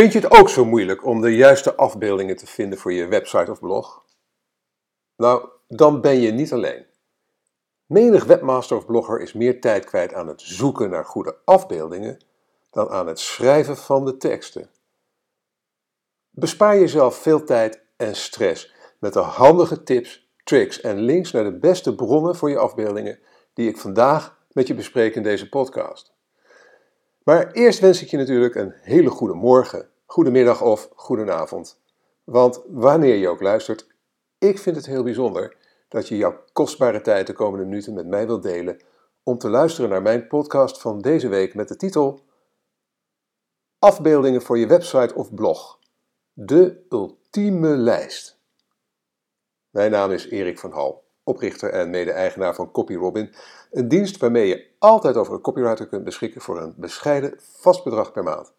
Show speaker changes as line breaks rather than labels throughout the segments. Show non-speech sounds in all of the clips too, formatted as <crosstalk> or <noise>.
Vind je het ook zo moeilijk om de juiste afbeeldingen te vinden voor je website of blog? Nou, dan ben je niet alleen. Menig webmaster of blogger is meer tijd kwijt aan het zoeken naar goede afbeeldingen dan aan het schrijven van de teksten. Bespaar jezelf veel tijd en stress met de handige tips, tricks en links naar de beste bronnen voor je afbeeldingen die ik vandaag met je bespreek in deze podcast. Maar eerst wens ik je natuurlijk een hele goede morgen, goede middag of goede avond. Want wanneer je ook luistert, ik vind het heel bijzonder dat je jouw kostbare tijd de komende minuten met mij wilt delen om te luisteren naar mijn podcast van deze week met de titel Afbeeldingen voor je website of blog. De ultieme lijst. Mijn naam is Erik van Hal, oprichter en mede-eigenaar van CopyRobin, een dienst waarmee je altijd over een copywriter kunt beschikken voor een bescheiden vast bedrag per maand.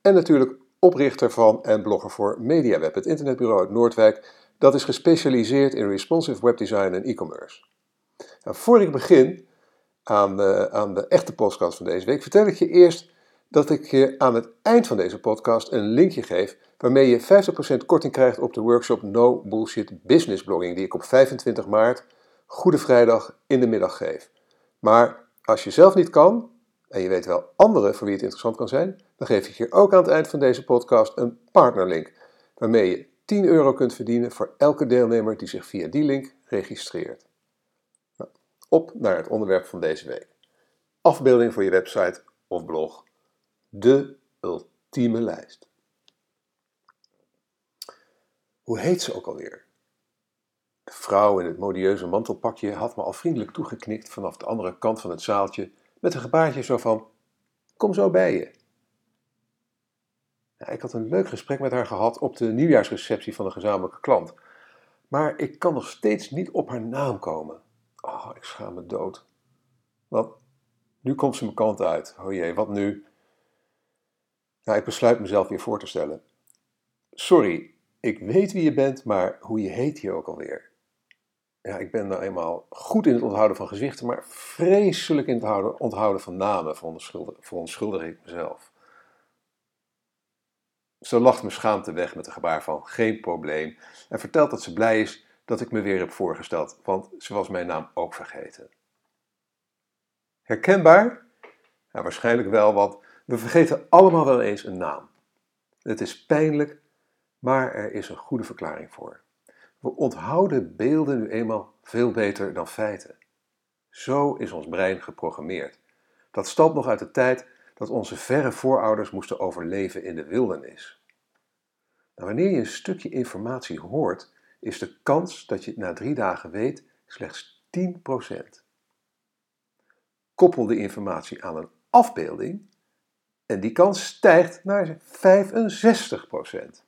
En natuurlijk oprichter van en blogger voor MediaWeb, het internetbureau uit Noordwijk, dat is gespecialiseerd in responsive webdesign en e-commerce. Nou, voor ik begin aan de, aan de echte podcast van deze week, vertel ik je eerst dat ik je aan het eind van deze podcast een linkje geef waarmee je 50% korting krijgt op de workshop No Bullshit Business Blogging die ik op 25 maart, Goede Vrijdag, in de middag geef. Maar als je zelf niet kan, en je weet wel anderen voor wie het interessant kan zijn, dan geef ik je ook aan het eind van deze podcast een partnerlink, waarmee je 10 euro kunt verdienen voor elke deelnemer die zich via die link registreert. Nou, op naar het onderwerp van deze week. Afbeelding voor je website of blog. De ultieme lijst. Hoe heet ze ook alweer? De vrouw in het modieuze mantelpakje had me al vriendelijk toegeknikt vanaf de andere kant van het zaaltje met een gebaartje zo van: Kom zo bij je. Ik had een leuk gesprek met haar gehad op de nieuwjaarsreceptie van een gezamenlijke klant. Maar ik kan nog steeds niet op haar naam komen. Oh, ik schaam me dood. Want nu komt ze mijn kant uit. Oh jee, wat nu? Nou, ik besluit mezelf weer voor te stellen. Sorry, ik weet wie je bent, maar hoe je heet je ook alweer? Ja, ik ben nou eenmaal goed in het onthouden van gezichten, maar vreselijk in het onthouden van namen, verontschuldig ik mezelf. Ze lacht me schaamte weg met een gebaar van geen probleem en vertelt dat ze blij is dat ik me weer heb voorgesteld, want ze was mijn naam ook vergeten. Herkenbaar? Ja, waarschijnlijk wel, want we vergeten allemaal wel eens een naam. Het is pijnlijk, maar er is een goede verklaring voor. We onthouden beelden nu eenmaal veel beter dan feiten. Zo is ons brein geprogrammeerd. Dat stamt nog uit de tijd dat onze verre voorouders moesten overleven in de wildernis. Nou, wanneer je een stukje informatie hoort, is de kans dat je het na drie dagen weet slechts 10%. Koppel de informatie aan een afbeelding en die kans stijgt naar 65%.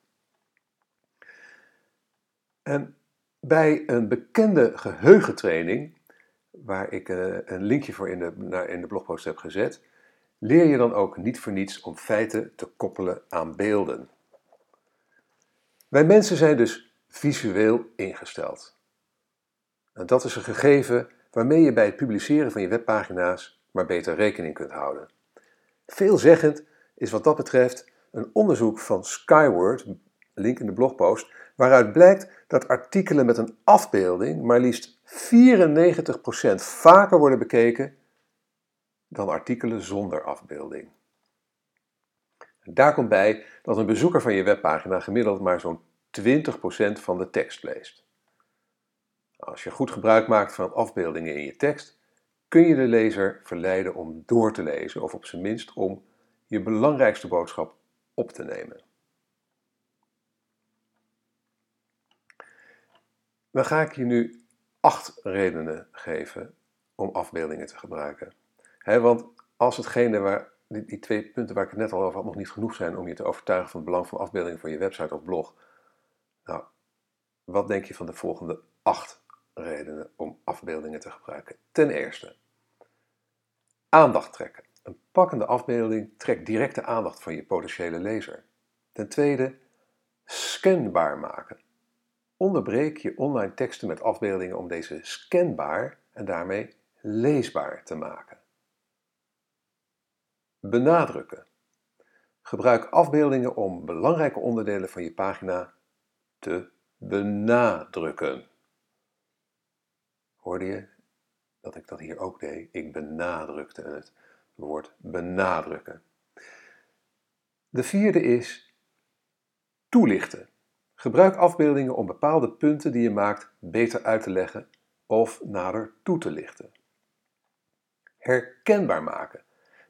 En bij een bekende geheugentraining, waar ik eh, een linkje voor in de, in de blogpost heb gezet, leer je dan ook niet voor niets om feiten te koppelen aan beelden. Wij mensen zijn dus visueel ingesteld. En dat is een gegeven waarmee je bij het publiceren van je webpagina's maar beter rekening kunt houden. Veelzeggend is wat dat betreft een onderzoek van Skyward, link in de blogpost, waaruit blijkt dat artikelen met een afbeelding maar liefst 94% vaker worden bekeken dan artikelen zonder afbeelding. Daar komt bij dat een bezoeker van je webpagina gemiddeld maar zo'n 20% van de tekst leest. Als je goed gebruik maakt van afbeeldingen in je tekst, kun je de lezer verleiden om door te lezen of op zijn minst om je belangrijkste boodschap op te nemen. Dan ga ik je nu acht redenen geven om afbeeldingen te gebruiken. want als hetgene waar, die, die, twee punten waar ik het net al over had nog niet genoeg zijn om je te overtuigen van het belang van afbeeldingen voor je website of blog, nou, wat denk je van de volgende acht redenen om afbeeldingen te gebruiken? Ten eerste, aandacht trekken. Een pakkende afbeelding trekt direct de aandacht van je potentiële lezer. Ten tweede, scanbaar maken. Onderbreek je online teksten met afbeeldingen om deze scanbaar en daarmee leesbaar te maken. Benadrukken. Gebruik afbeeldingen om belangrijke onderdelen van je pagina te benadrukken. Hoorde je dat ik dat hier ook deed? Ik benadrukte het woord benadrukken. De vierde is toelichten. Gebruik afbeeldingen om bepaalde punten die je maakt beter uit te leggen of nader toe te lichten. Herkenbaar maken.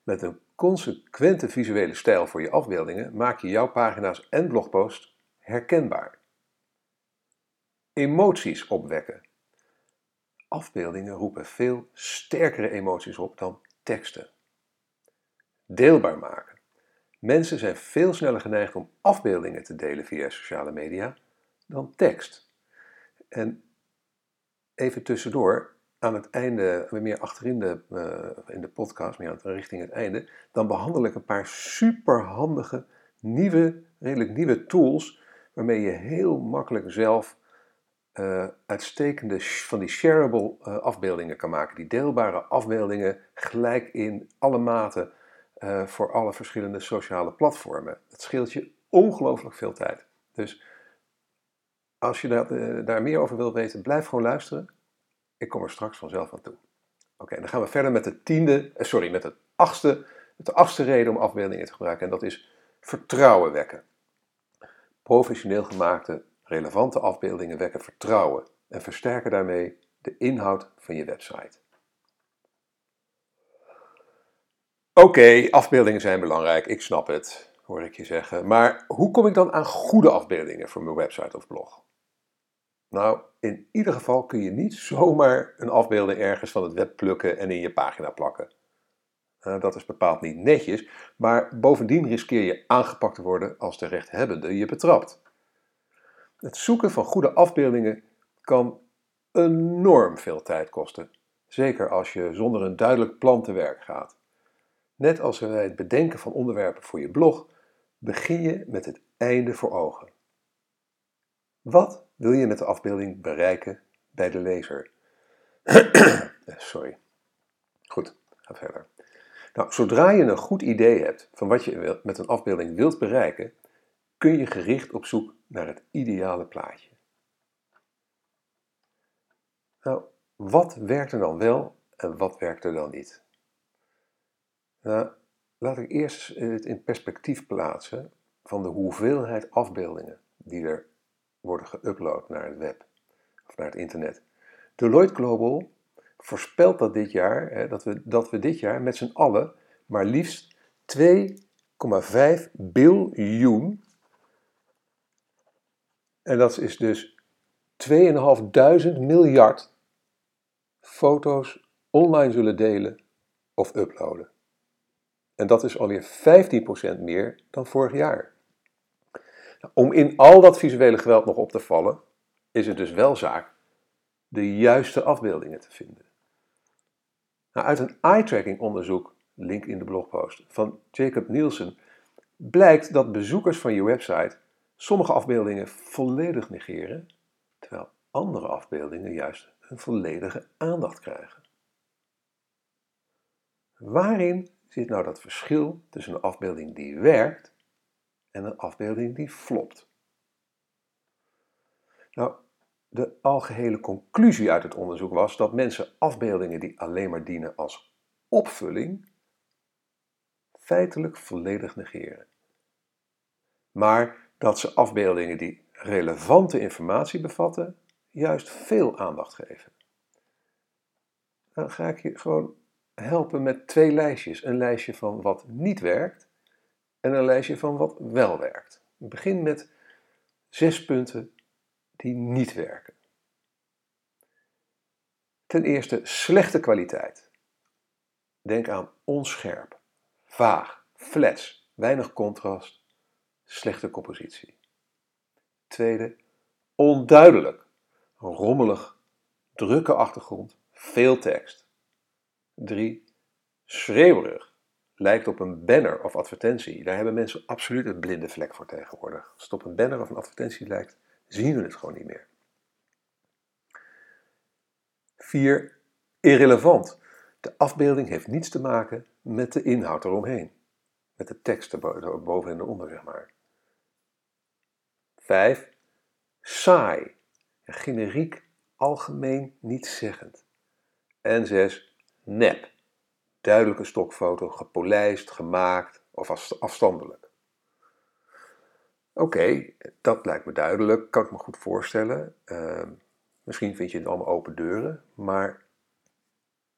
Met een consequente visuele stijl voor je afbeeldingen maak je jouw pagina's en blogpost herkenbaar. Emoties opwekken. Afbeeldingen roepen veel sterkere emoties op dan teksten. Deelbaar maken. Mensen zijn veel sneller geneigd om afbeeldingen te delen via sociale media dan tekst. En even tussendoor, aan het einde, meer achterin de, uh, in de podcast, meer richting het einde, dan behandel ik een paar superhandige, nieuwe, redelijk nieuwe tools waarmee je heel makkelijk zelf uh, uitstekende van die shareable uh, afbeeldingen kan maken. Die deelbare afbeeldingen gelijk in alle maten uh, voor alle verschillende sociale platformen. Het scheelt je ongelooflijk veel tijd. Dus als je daar, daar meer over wilt weten, blijf gewoon luisteren. Ik kom er straks vanzelf aan toe. Oké, dan gaan we verder met de tiende, sorry, met het achtste, met de achtste reden om afbeeldingen te gebruiken. En dat is vertrouwen wekken. Professioneel gemaakte Relevante afbeeldingen wekken vertrouwen en versterken daarmee de inhoud van je website. Oké, afbeeldingen zijn belangrijk, ik snap het, hoor ik je zeggen. Maar hoe kom ik dan aan goede afbeeldingen voor mijn website of blog? Nou, in ieder geval kun je niet zomaar een afbeelding ergens van het web plukken en in je pagina plakken. Uh, dat is bepaald niet netjes, maar bovendien riskeer je aangepakt te worden als de rechthebbende je betrapt. Het zoeken van goede afbeeldingen kan enorm veel tijd kosten, zeker als je zonder een duidelijk plan te werk gaat. Net als bij het bedenken van onderwerpen voor je blog, begin je met het einde voor ogen. Wat wil je met de afbeelding bereiken bij de lezer? <clears throat> Sorry. Goed, ga verder. Nou, zodra je een goed idee hebt van wat je met een afbeelding wilt bereiken, kun je gericht op zoek naar het ideale plaatje. Nou, wat werkt er dan wel en wat werkt er dan niet? Nou, laat ik eerst het in perspectief plaatsen van de hoeveelheid afbeeldingen die er worden geüpload naar het web of naar het internet. Deloitte Global voorspelt dat dit jaar, hè, dat, we, dat we dit jaar met z'n allen maar liefst 2,5 biljoen en dat is dus 2.500 miljard foto's online zullen delen of uploaden. En dat is alweer 15% meer dan vorig jaar. Om in al dat visuele geweld nog op te vallen, is het dus wel zaak de juiste afbeeldingen te vinden. Nou, uit een eye-tracking onderzoek, link in de blogpost, van Jacob Nielsen, blijkt dat bezoekers van je website sommige afbeeldingen volledig negeren, terwijl andere afbeeldingen juist een volledige aandacht krijgen. Waarin zit nou dat verschil tussen een afbeelding die werkt en een afbeelding die flopt? Nou, de algehele conclusie uit het onderzoek was dat mensen afbeeldingen die alleen maar dienen als opvulling feitelijk volledig negeren. Maar dat ze afbeeldingen die relevante informatie bevatten, juist veel aandacht geven. Dan ga ik je gewoon helpen met twee lijstjes. Een lijstje van wat niet werkt en een lijstje van wat wel werkt. Ik begin met zes punten die niet werken. Ten eerste slechte kwaliteit. Denk aan onscherp, vaag, flats, weinig contrast, slechte compositie. Tweede, onduidelijk, rommelig, drukke achtergrond, veel tekst. Drie, schreeuwerig, lijkt op een banner of advertentie. Daar hebben mensen absoluut een blinde vlek voor tegenwoordig. Als het op een banner of een advertentie lijkt, zien we het gewoon niet meer. Vier, irrelevant. De afbeelding heeft niets te maken met de inhoud eromheen. Met de tekst erboven en eronder, zeg maar. 5. Saai. Generiek, algemeen, nietszeggend. En 6. Nep. Duidelijke stokfoto, gepolijst, gemaakt of afstandelijk. Oké, dat lijkt me duidelijk, kan ik me goed voorstellen. Ehm, misschien vind je het allemaal open deuren, maar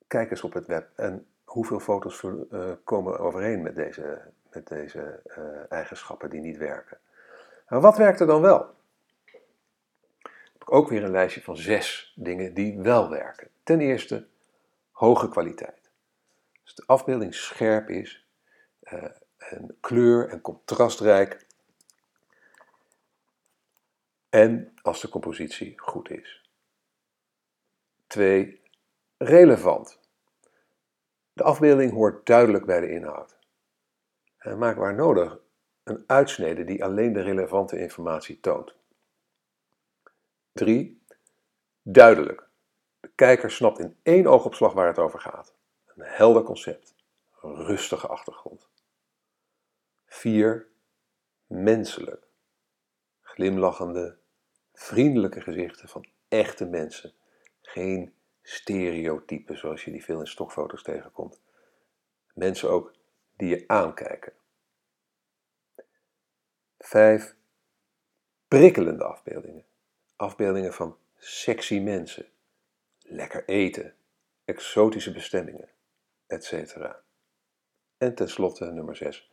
kijk eens op het web en hoeveel foto's uh, komen overeen met deze, met deze uh, eigenschappen die niet werken. Nou, wat werkt er dan wel? Heb ik ook weer een lijstje van zes dingen die wel werken. Ten eerste, hoge kwaliteit. Als de afbeelding scherp is, uh, en kleur en contrastrijk, en als de compositie goed is. 2. Relevant. De afbeelding hoort duidelijk bij de inhoud. En maak waar nodig een uitsnede die alleen de relevante informatie toont. 3. Duidelijk. De kijker snapt in één oogopslag waar het over gaat. Een helder concept. Een rustige achtergrond. 4. Menselijk. Glimlachende, vriendelijke gezichten van echte mensen. Geen stereotypen zoals je die veel in stokfoto's tegenkomt. Mensen ook die je aankijken. 5. Prikkelende afbeeldingen. Afbeeldingen van sexy mensen, lekker eten, exotische bestemmingen, etc. En tenslotte nummer 6,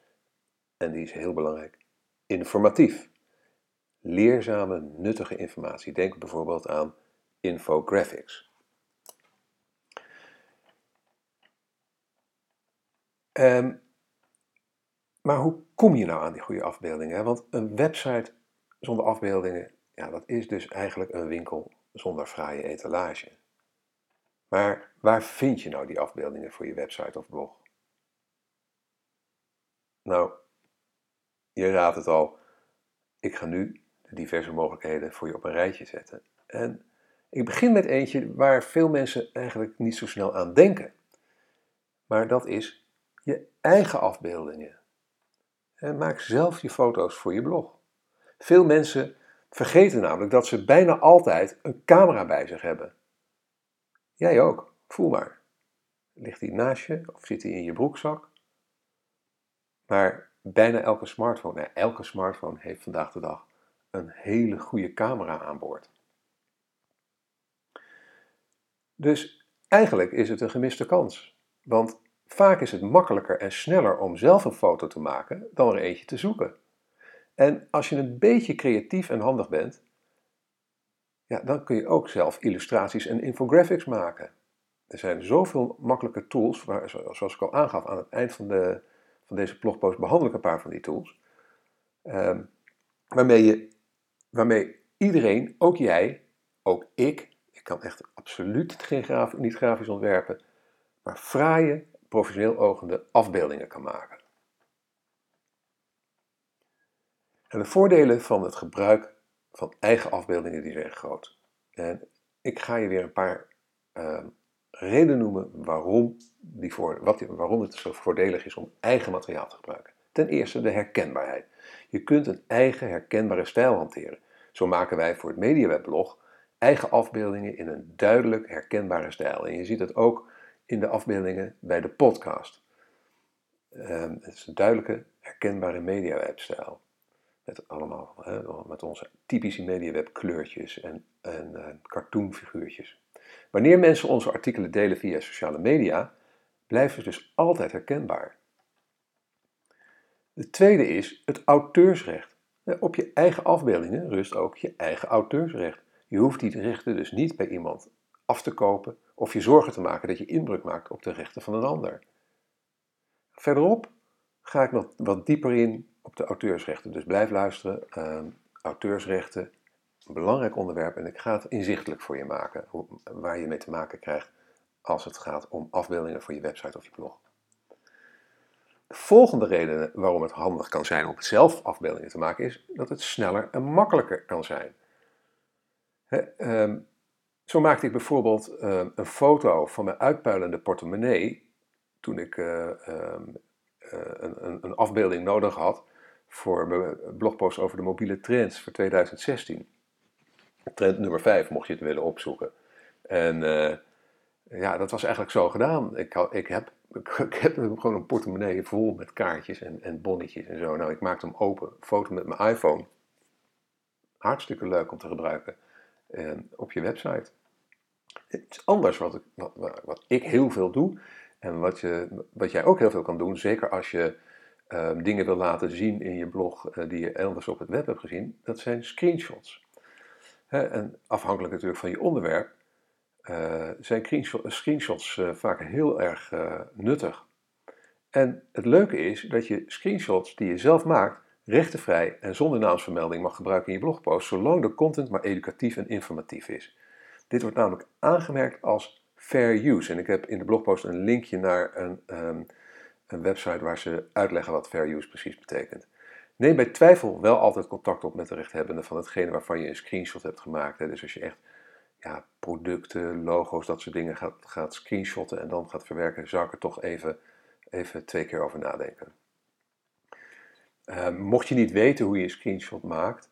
en die is heel belangrijk, informatief leerzame, nuttige informatie. Denk bijvoorbeeld aan infographics. Um, maar hoe kom je nou aan die goede afbeeldingen? Want een website zonder afbeeldingen, ja, dat is dus eigenlijk een winkel zonder fraaie etalage. Maar waar vind je nou die afbeeldingen voor je website of blog? Nou, je raadt het al. Ik ga nu diverse mogelijkheden voor je op een rijtje zetten. En ik begin met eentje waar veel mensen eigenlijk niet zo snel aan denken. Maar dat is je eigen afbeeldingen. En maak zelf je foto's voor je blog. Veel mensen vergeten namelijk dat ze bijna altijd een camera bij zich hebben. Jij ook, voel maar. Ligt die naast je of zit die in je broekzak? Maar bijna elke smartphone, elke smartphone heeft vandaag de dag een hele goede camera aan boord. Dus eigenlijk is het een gemiste kans. Want vaak is het makkelijker en sneller om zelf een foto te maken dan er eentje te zoeken. En als je een beetje creatief en handig bent, ja, dan kun je ook zelf illustraties en infographics maken. Er zijn zoveel makkelijke tools, waar, zoals ik al aangaf aan het eind van, de, van deze blogpost behandel ik een paar van die tools, um, waarmee je waarmee iedereen, ook jij, ook ik, ik kan echt absoluut geen niet grafisch ontwerpen, maar fraaie, professioneel ogende afbeeldingen kan maken. En de voordelen van het gebruik van eigen afbeeldingen die zijn groot. En ik ga je weer een paar uh, redenen noemen waarom, die voor, wat, waarom het zo voordelig is om eigen materiaal te gebruiken. Ten eerste de herkenbaarheid. Je kunt een eigen herkenbare stijl hanteren. Zo maken wij voor het MediaWebblog eigen afbeeldingen in een duidelijk herkenbare stijl. En je ziet het ook in de afbeeldingen bij de podcast. Um, het is een duidelijke, herkenbare MediaWeb-stijl. Allemaal, hè, met onze typische MediaWeb kleurtjes en, en uh, cartoonfiguurtjes. Wanneer mensen onze artikelen delen via sociale media, blijven ze dus altijd herkenbaar. De tweede is het auteursrecht. Op je eigen afbeeldingen rust ook je eigen auteursrecht. Je hoeft die rechten dus niet bij iemand af te kopen of je zorgen te maken dat je inbreuk maakt op de rechten van een ander. Verderop ga ik nog wat dieper in op de auteursrechten. Dus blijf luisteren. Uh, auteursrechten, een belangrijk onderwerp en ik ga het inzichtelijk voor je maken waar je mee te maken krijgt als het gaat om afbeeldingen voor je website of je blog. De volgende reden waarom het handig kan zijn om zelf afbeeldingen te maken is dat het sneller en makkelijker kan zijn. Ehm, zo maakte ik bijvoorbeeld ehm, een foto van mijn uitpuilende portemonnee toen ik een, een, een, afbeelding nodig had voor mijn blogpost over de mobiele trends voor 2016. Trend nummer 5, mocht je het willen opzoeken. En ja, dat was eigenlijk zo gedaan. Ik, ik, heb, <laughs> ik heb gewoon een portemonnee vol met kaartjes en, en bonnetjes en zo. Nou, ik maakte hem open, foto met mijn iPhone. Hartstikke leuk om te gebruiken en op je website. Het is anders wat ik, wat, wat ik heel veel doe en wat, je, wat jij ook heel veel kan doen, zeker als je ehm, dingen wil laten zien in je blog uh, die je elders op het web hebt gezien, dat zijn screenshots. en afhankelijk natuurlijk van je onderwerp uh, zijn screenshots uh, vaak heel erg nuttig. En het leuke is dat je screenshots die je zelf maakt, rechtenvrij en zonder naamsvermelding mag gebruiken in je blogpost, zolang de content maar educatief en informatief is. Dit wordt namelijk aangemerkt als fair use. En ik heb in de blogpost een linkje naar een, um, een website waar ze uitleggen wat fair use precies betekent. Neem bij twijfel wel altijd contact op met de rechthebbende van hetgene waarvan je een screenshot hebt gemaakt. Hè. Dus als je echt ja, producten, logo's, dat soort dingen gaat, gaat screenshotten en dan gaat verwerken, zou ik er toch even, even twee keer over nadenken. Um, mocht je niet weten hoe je een screenshot maakt,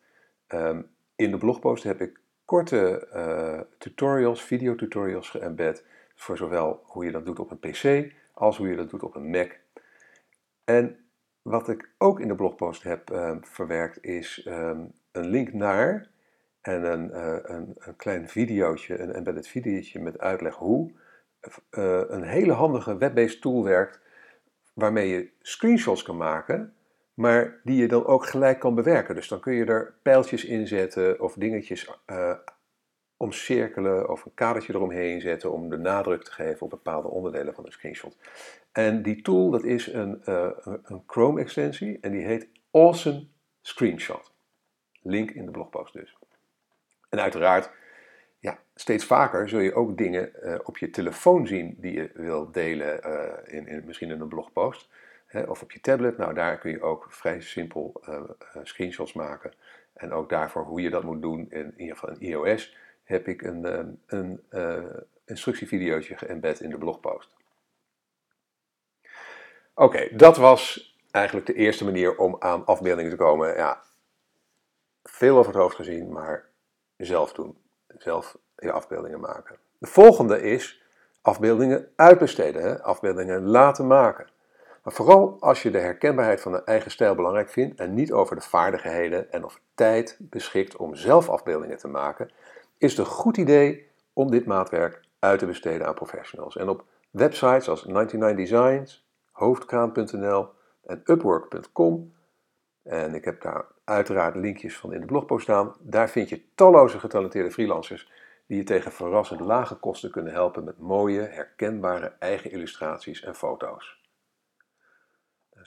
um, in de blogpost heb ik korte uh, tutorials, videotutorials geëmbed voor zowel hoe je dat doet op een PC als hoe je dat doet op een Mac. En wat ik ook in de blogpost heb um, verwerkt is een link naar en een, uh, een, een, klein videootje, een embedded videootje met uitleg hoe uh, een hele handige web-based tool werkt waarmee je screenshots kan maken maar die je dan ook gelijk kan bewerken. Dus dan kun je er pijltjes in zetten of dingetjes uh, omcirkelen of een kadertje eromheen zetten om de nadruk te geven op bepaalde onderdelen van een screenshot. En die tool, dat is een, uh, een Chrome-extensie en die heet Awesome Screenshot. Link in de blogpost dus. En uiteraard, ja, steeds vaker zul je ook dingen uh, op je telefoon zien die je wil delen, in, in, misschien in een blogpost of op je tablet. Nou, daar kun je ook vrij simpel uh, screenshots maken. En ook daarvoor hoe je dat moet doen, in, ieder geval in iOS, heb ik een, uh, een uh, instructievideootje geëmbed in de blogpost. Oké, dat was eigenlijk de eerste manier om aan afbeeldingen te komen. Ja, veel over het hoofd gezien, maar zelf doen. Zelf je afbeeldingen maken. De volgende is afbeeldingen uitbesteden, hè? afbeeldingen laten maken. Maar vooral als je de herkenbaarheid van een eigen stijl belangrijk vindt en niet over de vaardigheden en of tijd beschikt om zelf afbeeldingen te maken, is het een goed idee om dit maatwerk uit te besteden aan professionals. En op websites als 99 Designs, hoofdkraan.nl en upwork.com, en ik heb daar uiteraard linkjes van in de blogpost staan, daar vind je talloze getalenteerde freelancers die je tegen verrassend lage kosten kunnen helpen met mooie, herkenbare eigen illustraties en foto's.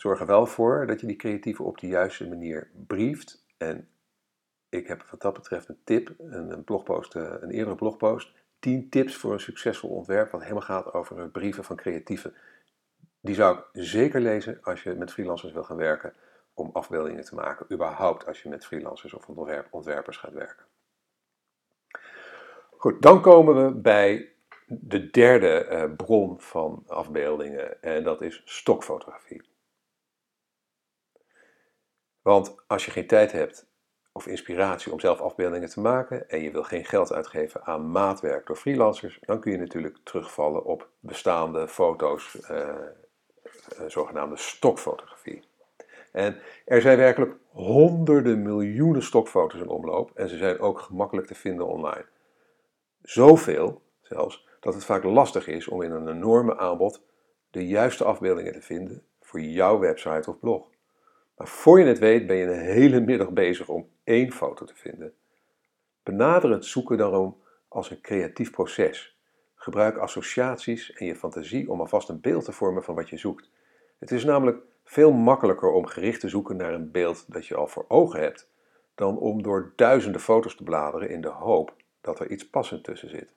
Zorg er wel voor dat je die creatieve op de juiste manier brieft. En ik heb wat dat betreft een tip, een, blogpost, eh, een eerdere blogpost. 10 tips voor een succesvol ontwerp, wat helemaal gaat over brieven van creatieven. Die zou ik zeker lezen als je met freelancers wil gaan werken om afbeeldingen te maken. Überhaupt als je met freelancers of ontwerpers gaat werken. Goed, dan komen we bij de derde uh, bron van afbeeldingen en dat is stokfotografie. Want als je geen tijd hebt of inspiratie om zelf afbeeldingen te maken en je wil geen geld uitgeven aan maatwerk door freelancers, dan kun je natuurlijk terugvallen op bestaande foto's, uh, zogenaamde stokfotografie. En er zijn werkelijk honderden miljoenen stokfoto's in omloop en ze zijn ook gemakkelijk te vinden online. Zoveel zelfs dat het vaak lastig is om in een enorme aanbod de juiste afbeeldingen te vinden voor jouw website of blog. Maar voor je het weet ben je een hele middag bezig om één foto te vinden. Benader het zoeken daarom als een creatief proces. Gebruik associaties en je fantasie om alvast een beeld te vormen van wat je zoekt. Het is namelijk veel makkelijker om gericht te zoeken naar een beeld dat je al voor ogen hebt, dan om door duizenden foto's te bladeren in de hoop dat er iets passend tussen zit.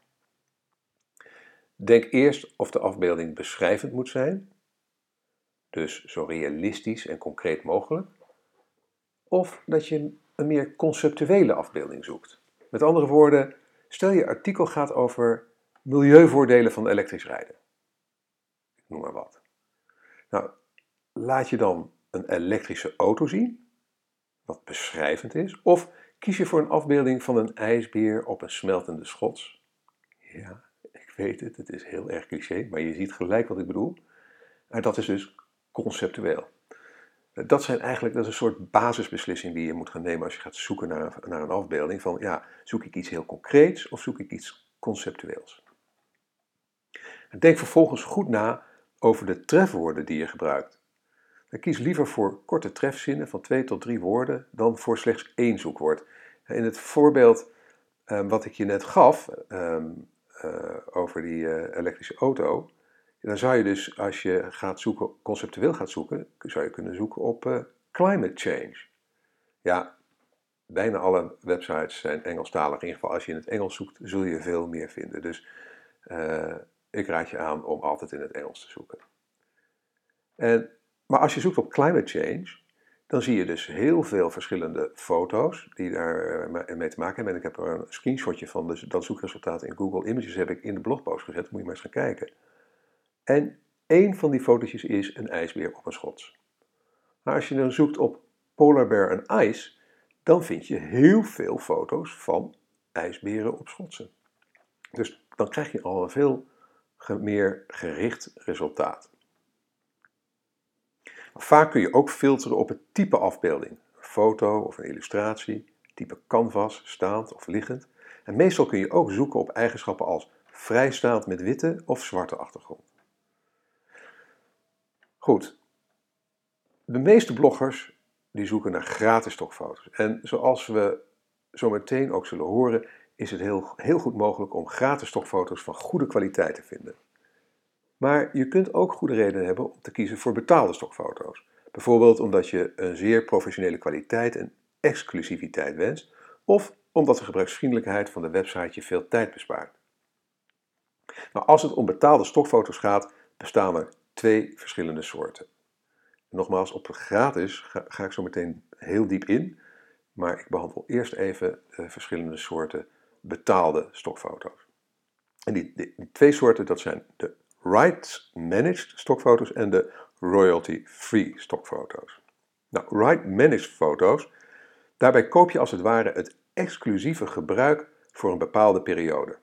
Denk eerst of de afbeelding beschrijvend moet zijn dus zo realistisch en concreet mogelijk, of dat je een meer conceptuele afbeelding zoekt. Met andere woorden, stel je artikel gaat over milieuvoordelen van elektrisch rijden. Ik noem maar wat. Nou, laat je dan een elektrische auto zien, wat beschrijvend is, of kies je voor een afbeelding van een ijsbeer op een smeltende schots? Ja, ik weet het, het is heel erg cliché, maar je ziet gelijk wat ik bedoel. En dat is dus conceptueel. Dat zijn eigenlijk, dat is een soort basisbeslissing die je moet gaan nemen als je gaat zoeken naar een, naar een afbeelding. Van ja, zoek ik iets heel concreets of zoek ik iets conceptueels? denk vervolgens goed na over de trefwoorden die je gebruikt. kies liever voor korte trefzinnen van twee tot drie woorden dan voor slechts één zoekwoord. In het voorbeeld wat ik je net gaf ehm, eh, over die eh, elektrische auto, dan zou je dus als je gaat zoeken, conceptueel gaat zoeken, zou je kunnen zoeken op uh, climate change. Ja, bijna alle websites zijn Engelstalig. In ieder geval als je in het Engels zoekt, zul je veel meer vinden. Dus ik raad je aan om altijd in het Engels te zoeken. En, maar als je zoekt op climate change, dan zie je dus heel veel verschillende foto's die daar eh, te maken hebben. En ik heb er een screenshotje van dus dat zoekresultaat in Google Images heb ik in de blogpost gezet. Moet je maar eens gaan kijken. En één van die fotootjes is een ijsbeer op een schots. Maar als je dan zoekt op polar bear en ice, dan vind je heel veel foto's van ijsberen op schotsen. Dus dan krijg je al een veel meer gericht resultaat. Vaak kun je ook filteren op het type afbeelding, een foto of een illustratie, type canvas, staand of liggend. En meestal kun je ook zoeken op eigenschappen als vrijstaand met witte of zwarte achtergrond. Goed, de meeste bloggers die zoeken naar gratis stokfoto's. En zoals we zo meteen ook zullen horen, is het heel, heel goed mogelijk om gratis stokfoto's van goede kwaliteit te vinden. Maar je kunt ook goede redenen hebben om te kiezen voor betaalde stokfoto's. Bijvoorbeeld omdat je een zeer professionele kwaliteit en exclusiviteit wenst, of omdat de gebruiksvriendelijkheid van de website je veel tijd bespaart. Maar als het om betaalde stokfoto's gaat, bestaan er twee verschillende soorten. Nogmaals, op gratis ga, ik zo meteen heel diep in, maar ik behandel eerst even de verschillende soorten betaalde stokfoto's. En die, die, twee soorten, dat zijn de rights-managed stokfoto's en de royalty-free stokfoto's. Nou, right-managed foto's, daarbij koop je als het ware het exclusieve gebruik voor een bepaalde periode.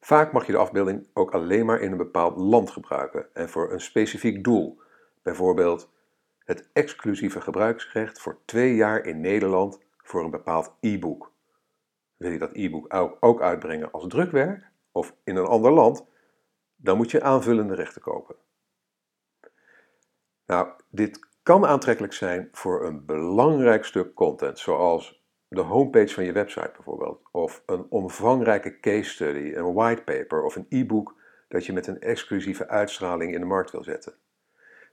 Vaak mag je de afbeelding ook alleen maar in een bepaald land gebruiken en voor een specifiek doel. Bijvoorbeeld het exclusieve gebruiksrecht voor twee jaar in Nederland voor een bepaald e-book. Wil je dat e-book ook uitbrengen als drukwerk of in een ander land, dan moet je aanvullende rechten kopen. Nou, dit kan aantrekkelijk zijn voor een belangrijk stuk content, zoals de homepage van je website bijvoorbeeld, of een omvangrijke case study, een whitepaper of een e-book dat je met een exclusieve uitstraling in de markt wil zetten.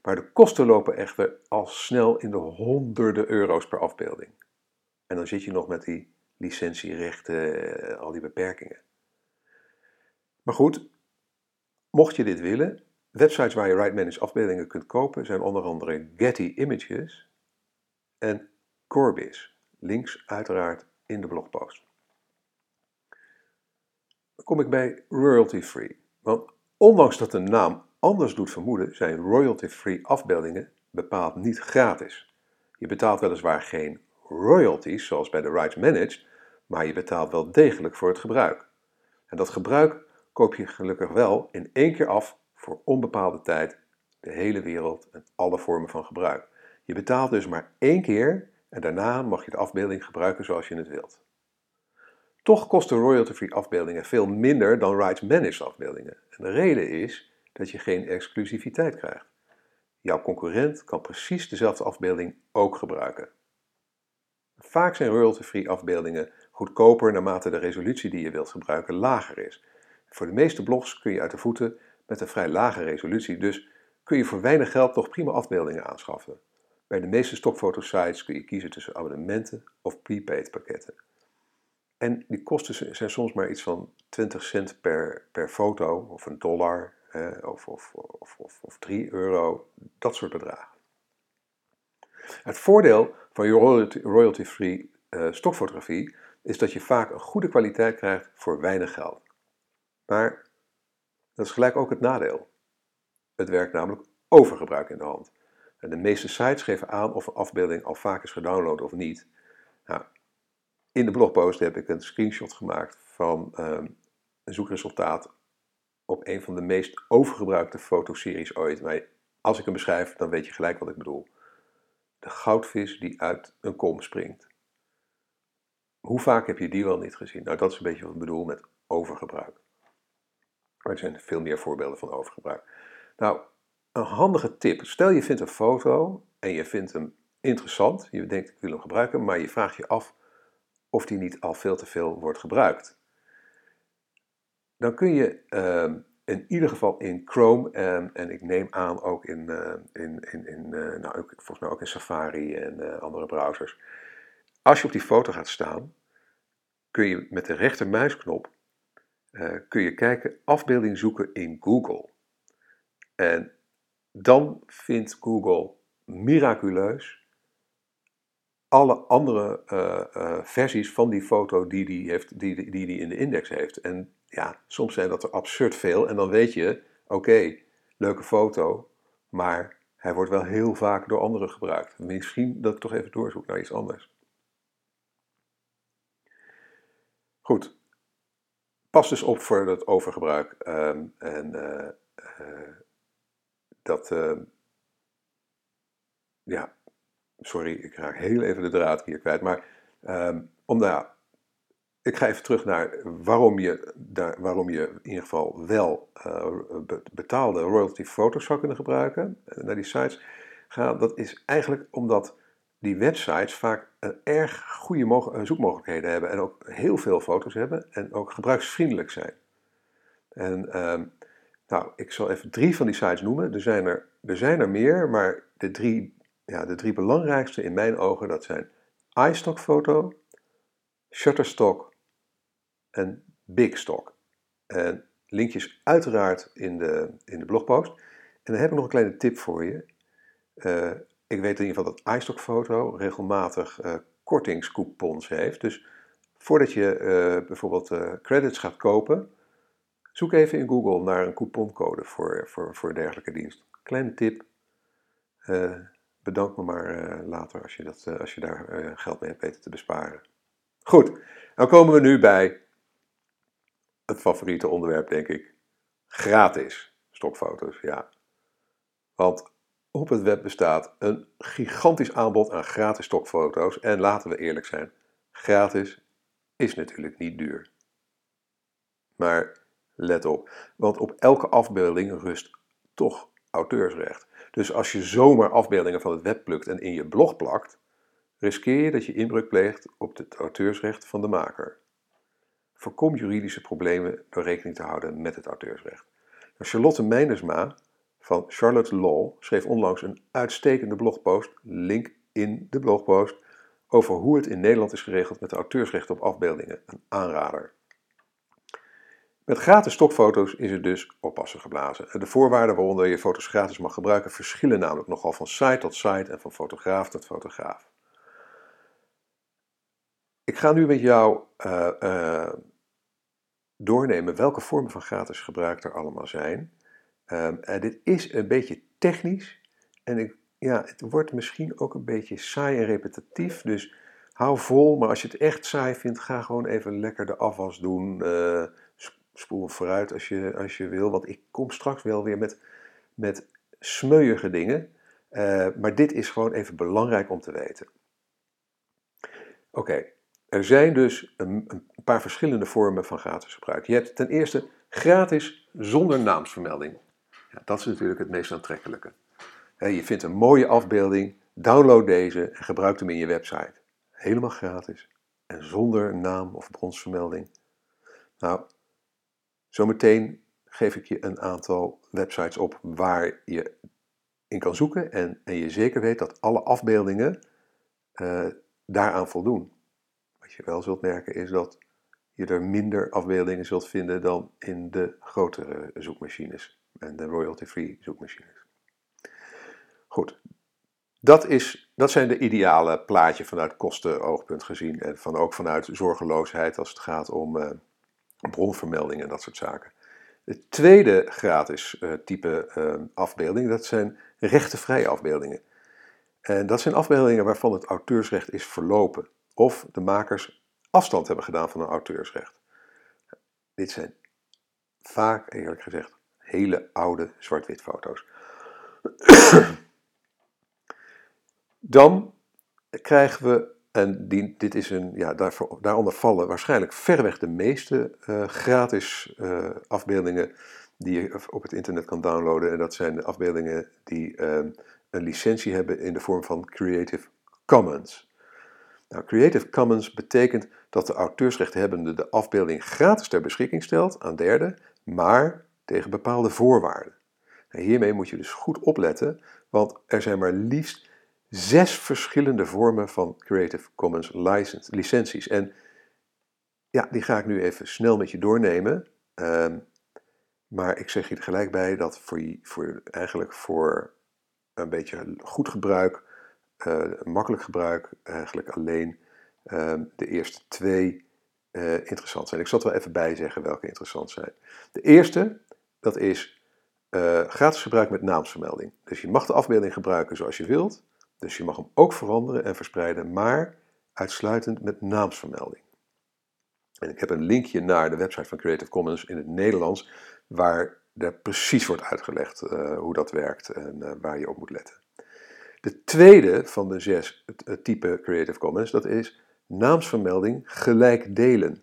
Maar de kosten lopen echter al snel in de honderden euro's per afbeelding. En dan zit je nog met die licentierechten, eh, al die beperkingen. Maar goed, mocht je dit willen, websites waar je Right Managed afbeeldingen kunt kopen zijn onder andere Getty Images en Corbis. Links uiteraard in de blogpost. Dan kom ik bij royalty free. Want ondanks dat de naam anders doet vermoeden, zijn royalty free afbeeldingen bepaald niet gratis. Je betaalt weliswaar geen royalties zoals bij de Rights Managed, maar je betaalt wel degelijk voor het gebruik. En dat gebruik koop je gelukkig wel in één keer af voor onbepaalde tijd de hele wereld en alle vormen van gebruik. Je betaalt dus maar één keer en daarna mag je de afbeelding gebruiken zoals je het wilt. Toch kosten royalty-free afbeeldingen veel minder dan rights-managed afbeeldingen. En de reden is dat je geen exclusiviteit krijgt. Jouw concurrent kan precies dezelfde afbeelding ook gebruiken. Vaak zijn royalty-free afbeeldingen goedkoper naarmate de resolutie die je wilt gebruiken lager is. Voor de meeste blogs kun je uit de voeten met een vrij lage resolutie, dus kun je voor weinig geld nog prima afbeeldingen aanschaffen. Bij de meeste stokfotosites kun je kiezen tussen abonnementen of prepaid pakketten. En die kosten zijn soms maar iets van 20 cent per, per foto, of een dollar, of, of, of, of, of 3 euro, dat soort bedragen. Het voordeel van je royalty-free uh, stokfotografie is dat je vaak een goede kwaliteit krijgt voor weinig geld. Maar dat is gelijk ook het nadeel. Het werkt namelijk overgebruik in de hand. De meeste sites geven aan of een afbeelding al vaak is gedownload of niet. Nou, in de blogpost heb ik een screenshot gemaakt van ehm, een zoekresultaat op een van de meest overgebruikte fotoseries ooit. Maar als ik hem beschrijf, dan weet je gelijk wat ik bedoel. De goudvis die uit een kom springt. Hoe vaak heb je die wel niet gezien? Nou, dat is een beetje wat ik bedoel met overgebruik. Er zijn veel meer voorbeelden van overgebruik. Nou, een handige tip. Stel je vindt een foto en je vindt hem interessant. Je denkt ik wil hem gebruiken, maar je vraagt je af of die niet al veel te veel wordt gebruikt. Dan kun je ehm, in ieder geval in Chrome en, en ik neem aan ook in, uh, in, in, in uh, nou, ook, volgens mij ook in Safari en uh, andere browsers. Als je op die foto gaat staan, kun je met de rechtermuisknop kun je kijken afbeelding zoeken in Google. En dan vindt Google miraculeus alle andere uh, uh, versies van die foto die die heeft, die, die, die in de index heeft. En ja, soms zijn dat er absurd veel. En dan weet je, oké, leuke foto, maar hij wordt wel heel vaak door anderen gebruikt. Misschien dat ik toch even doorzoek naar iets anders. Goed. Pas dus op voor het overgebruik. Um, en uh, dat, uh, ja, sorry, ik raak heel even de draad hier kwijt. Maar um, om ik ga even terug naar waarom je, daar, waarom je in ieder geval wel uh, betaalde royalty foto's zou kunnen gebruiken, uh, naar die sites gaan. Dat is eigenlijk omdat die websites vaak een erg goede zoekmogelijkheden hebben en ook heel veel foto's hebben en ook gebruiksvriendelijk zijn. En um, nou, ik zal even drie van die sites noemen. Er zijn er, er, zijn er meer, maar de drie, ja, de drie belangrijkste in mijn ogen, dat zijn iStock Photo, Shutterstock en Bigstock. En linkjes uiteraard in de, in de blogpost. En dan heb ik nog een kleine tip voor je. Uh, ik weet in ieder geval dat iStock Photo regelmatig uh, kortingscoupons heeft. Dus voordat je uh, bijvoorbeeld credits gaat kopen, Zoek even in Google naar een couponcode voor, voor, voor dergelijke dienst. Kleine tip. Uh, bedank me maar uh, later als je, dat, uh, als je daar geld mee hebt weten te besparen. Goed, dan komen we nu bij het favoriete onderwerp, denk ik. Gratis stokfoto's, ja. Want op het web bestaat een gigantisch aanbod aan gratis stokfoto's. En laten we eerlijk zijn, gratis is natuurlijk niet duur. Maar Let op, want op elke afbeelding rust toch auteursrecht. Dus als je zomaar afbeeldingen van het web plukt en in je blog plakt, riskeer je dat je inbreuk pleegt op het auteursrecht van de maker. Voorkom juridische problemen door rekening te houden met het auteursrecht. Nou, Charlotte Meinersma van Charlotte Law schreef onlangs een uitstekende blogpost, link in de blogpost, over hoe het in Nederland is geregeld met de auteursrechten op afbeeldingen. Een aanrader. Met gratis stokfoto's is het dus oppassen geblazen. De voorwaarden waaronder je foto's gratis mag gebruiken verschillen namelijk nogal van site tot site en van fotograaf tot fotograaf. Ik ga nu met jou uh, doornemen welke vormen van gratis gebruik er allemaal zijn. En dit is een beetje technisch en ik, ja, het wordt misschien ook een beetje saai en repetitief. Dus hou vol, maar als je het echt saai vindt, ga gewoon even lekker de afwas doen. Uh, spoel vooruit als je, als je wil. Want ik kom straks wel weer met, met dingen. Uh, maar dit is gewoon even belangrijk om te weten. Oké, er zijn dus een, een, paar verschillende vormen van gratis gebruik. Je hebt ten eerste gratis zonder naamsvermelding. Ja, dat is natuurlijk het meest aantrekkelijke. je vindt een mooie afbeelding, download deze en gebruik hem in je website. Helemaal gratis en zonder naam of bronsvermelding. Nou, Zometeen geef ik je een aantal websites op waar je in kan zoeken en, en je zeker weet dat alle afbeeldingen uh, daaraan voldoen. Wat je wel zult merken is dat je er minder afbeeldingen zult vinden dan in de grotere zoekmachines en de royalty-free zoekmachines. Goed, dat, is, dat zijn de ideale plaatje vanuit kostenoogpunt gezien en van, ook vanuit zorgeloosheid als het gaat om uh, bronvermeldingen en dat soort zaken. Het tweede gratis uh, type uh, afbeelding, dat zijn rechtenvrije afbeeldingen. En dat zijn afbeeldingen waarvan het auteursrecht is verlopen. Of de makers afstand hebben gedaan van een auteursrecht. Dit zijn vaak, eerlijk gezegd, hele oude zwart-wit foto's. <clears throat> Dan krijgen we, en dit is een, ja, daaronder vallen waarschijnlijk verreweg de meeste uh, gratis uh, afbeeldingen die je op het internet kan downloaden. En dat zijn de afbeeldingen die uh, een licentie hebben in de vorm van Creative Commons. Nou, Creative Commons betekent dat de auteursrechthebbende de afbeelding gratis ter beschikking stelt aan derden, maar tegen bepaalde voorwaarden. En hiermee moet je dus goed opletten, want er zijn maar liefst zes verschillende vormen van Creative Commons license, licenties. En ja, die ga ik nu even snel met je doornemen. Um, maar ik zeg je er gelijk bij dat voor, voor eigenlijk voor een beetje goed gebruik, uh, makkelijk gebruik, eigenlijk alleen uh, de eerste twee uh, interessant zijn. Ik zal er wel even bij zeggen welke interessant zijn. De eerste, dat is uh, gratis gebruik met naamsvermelding. Dus je mag de afbeelding gebruiken zoals je wilt. Dus je mag hem ook veranderen en verspreiden, maar uitsluitend met naamsvermelding. En ik heb een linkje naar de website van Creative Commons in het Nederlands, waar er precies wordt uitgelegd uh, hoe dat werkt en uh, waar je op moet letten. De tweede van de zes type Creative Commons, dat is naamsvermelding gelijk delen.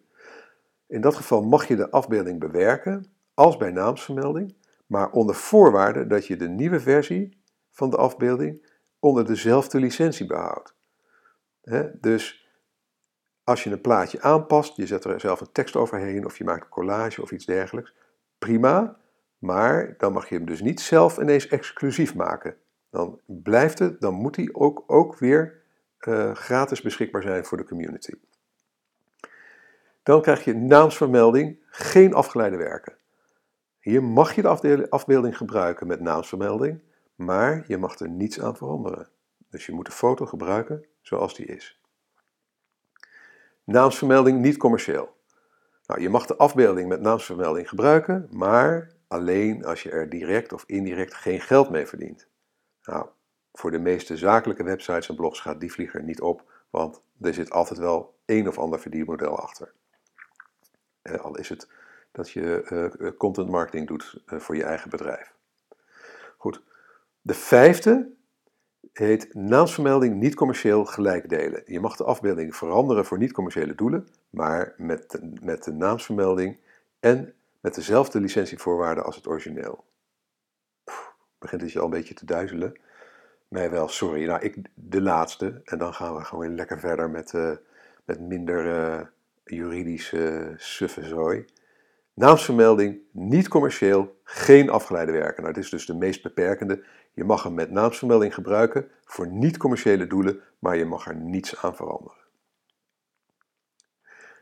In dat geval mag je de afbeelding bewerken als bij naamsvermelding, maar onder voorwaarde dat je de nieuwe versie van de afbeelding onder dezelfde licentie behoudt. dus als je een plaatje aanpast, je zet er zelf een tekst overheen of je maakt een collage of iets dergelijks, prima, maar dan mag je hem dus niet zelf ineens exclusief maken. Dan blijft het, dan moet hij ook, ook weer uh, gratis beschikbaar zijn voor de community. Dan krijg je naamsvermelding, geen afgeleide werken. Hier mag je de afbeelding gebruiken met naamsvermelding, maar je mag er niets aan veranderen. Dus je moet de foto gebruiken zoals die is. Naamsvermelding niet commercieel. Nou, je mag de afbeelding met naamsvermelding gebruiken, maar alleen als je er direct of indirect geen geld mee verdient. Nou, voor de meeste zakelijke websites en blogs gaat die vlieger niet op, want er zit altijd wel een of ander verdienmodel achter. Eh, al is het dat je uh, content marketing doet uh, voor je eigen bedrijf. Goed. De vijfde heet naamsvermelding niet commercieel gelijk delen. Je mag de afbeelding veranderen voor niet-commerciële doelen, maar met de, met de naamsvermelding en met dezelfde licentievoorwaarden als het origineel. Begint het je al een beetje te duizelen? Mij wel, sorry. Nou, ik de laatste. En dan gaan we gewoon lekker verder met, uh, met minder uh, juridische zooi. Naamsvermelding, niet commercieel, geen afgeleide werken. Nou, dit is dus de meest beperkende. Je mag hem met naamsvermelding gebruiken voor niet-commerciële doelen, maar je mag er niets aan veranderen.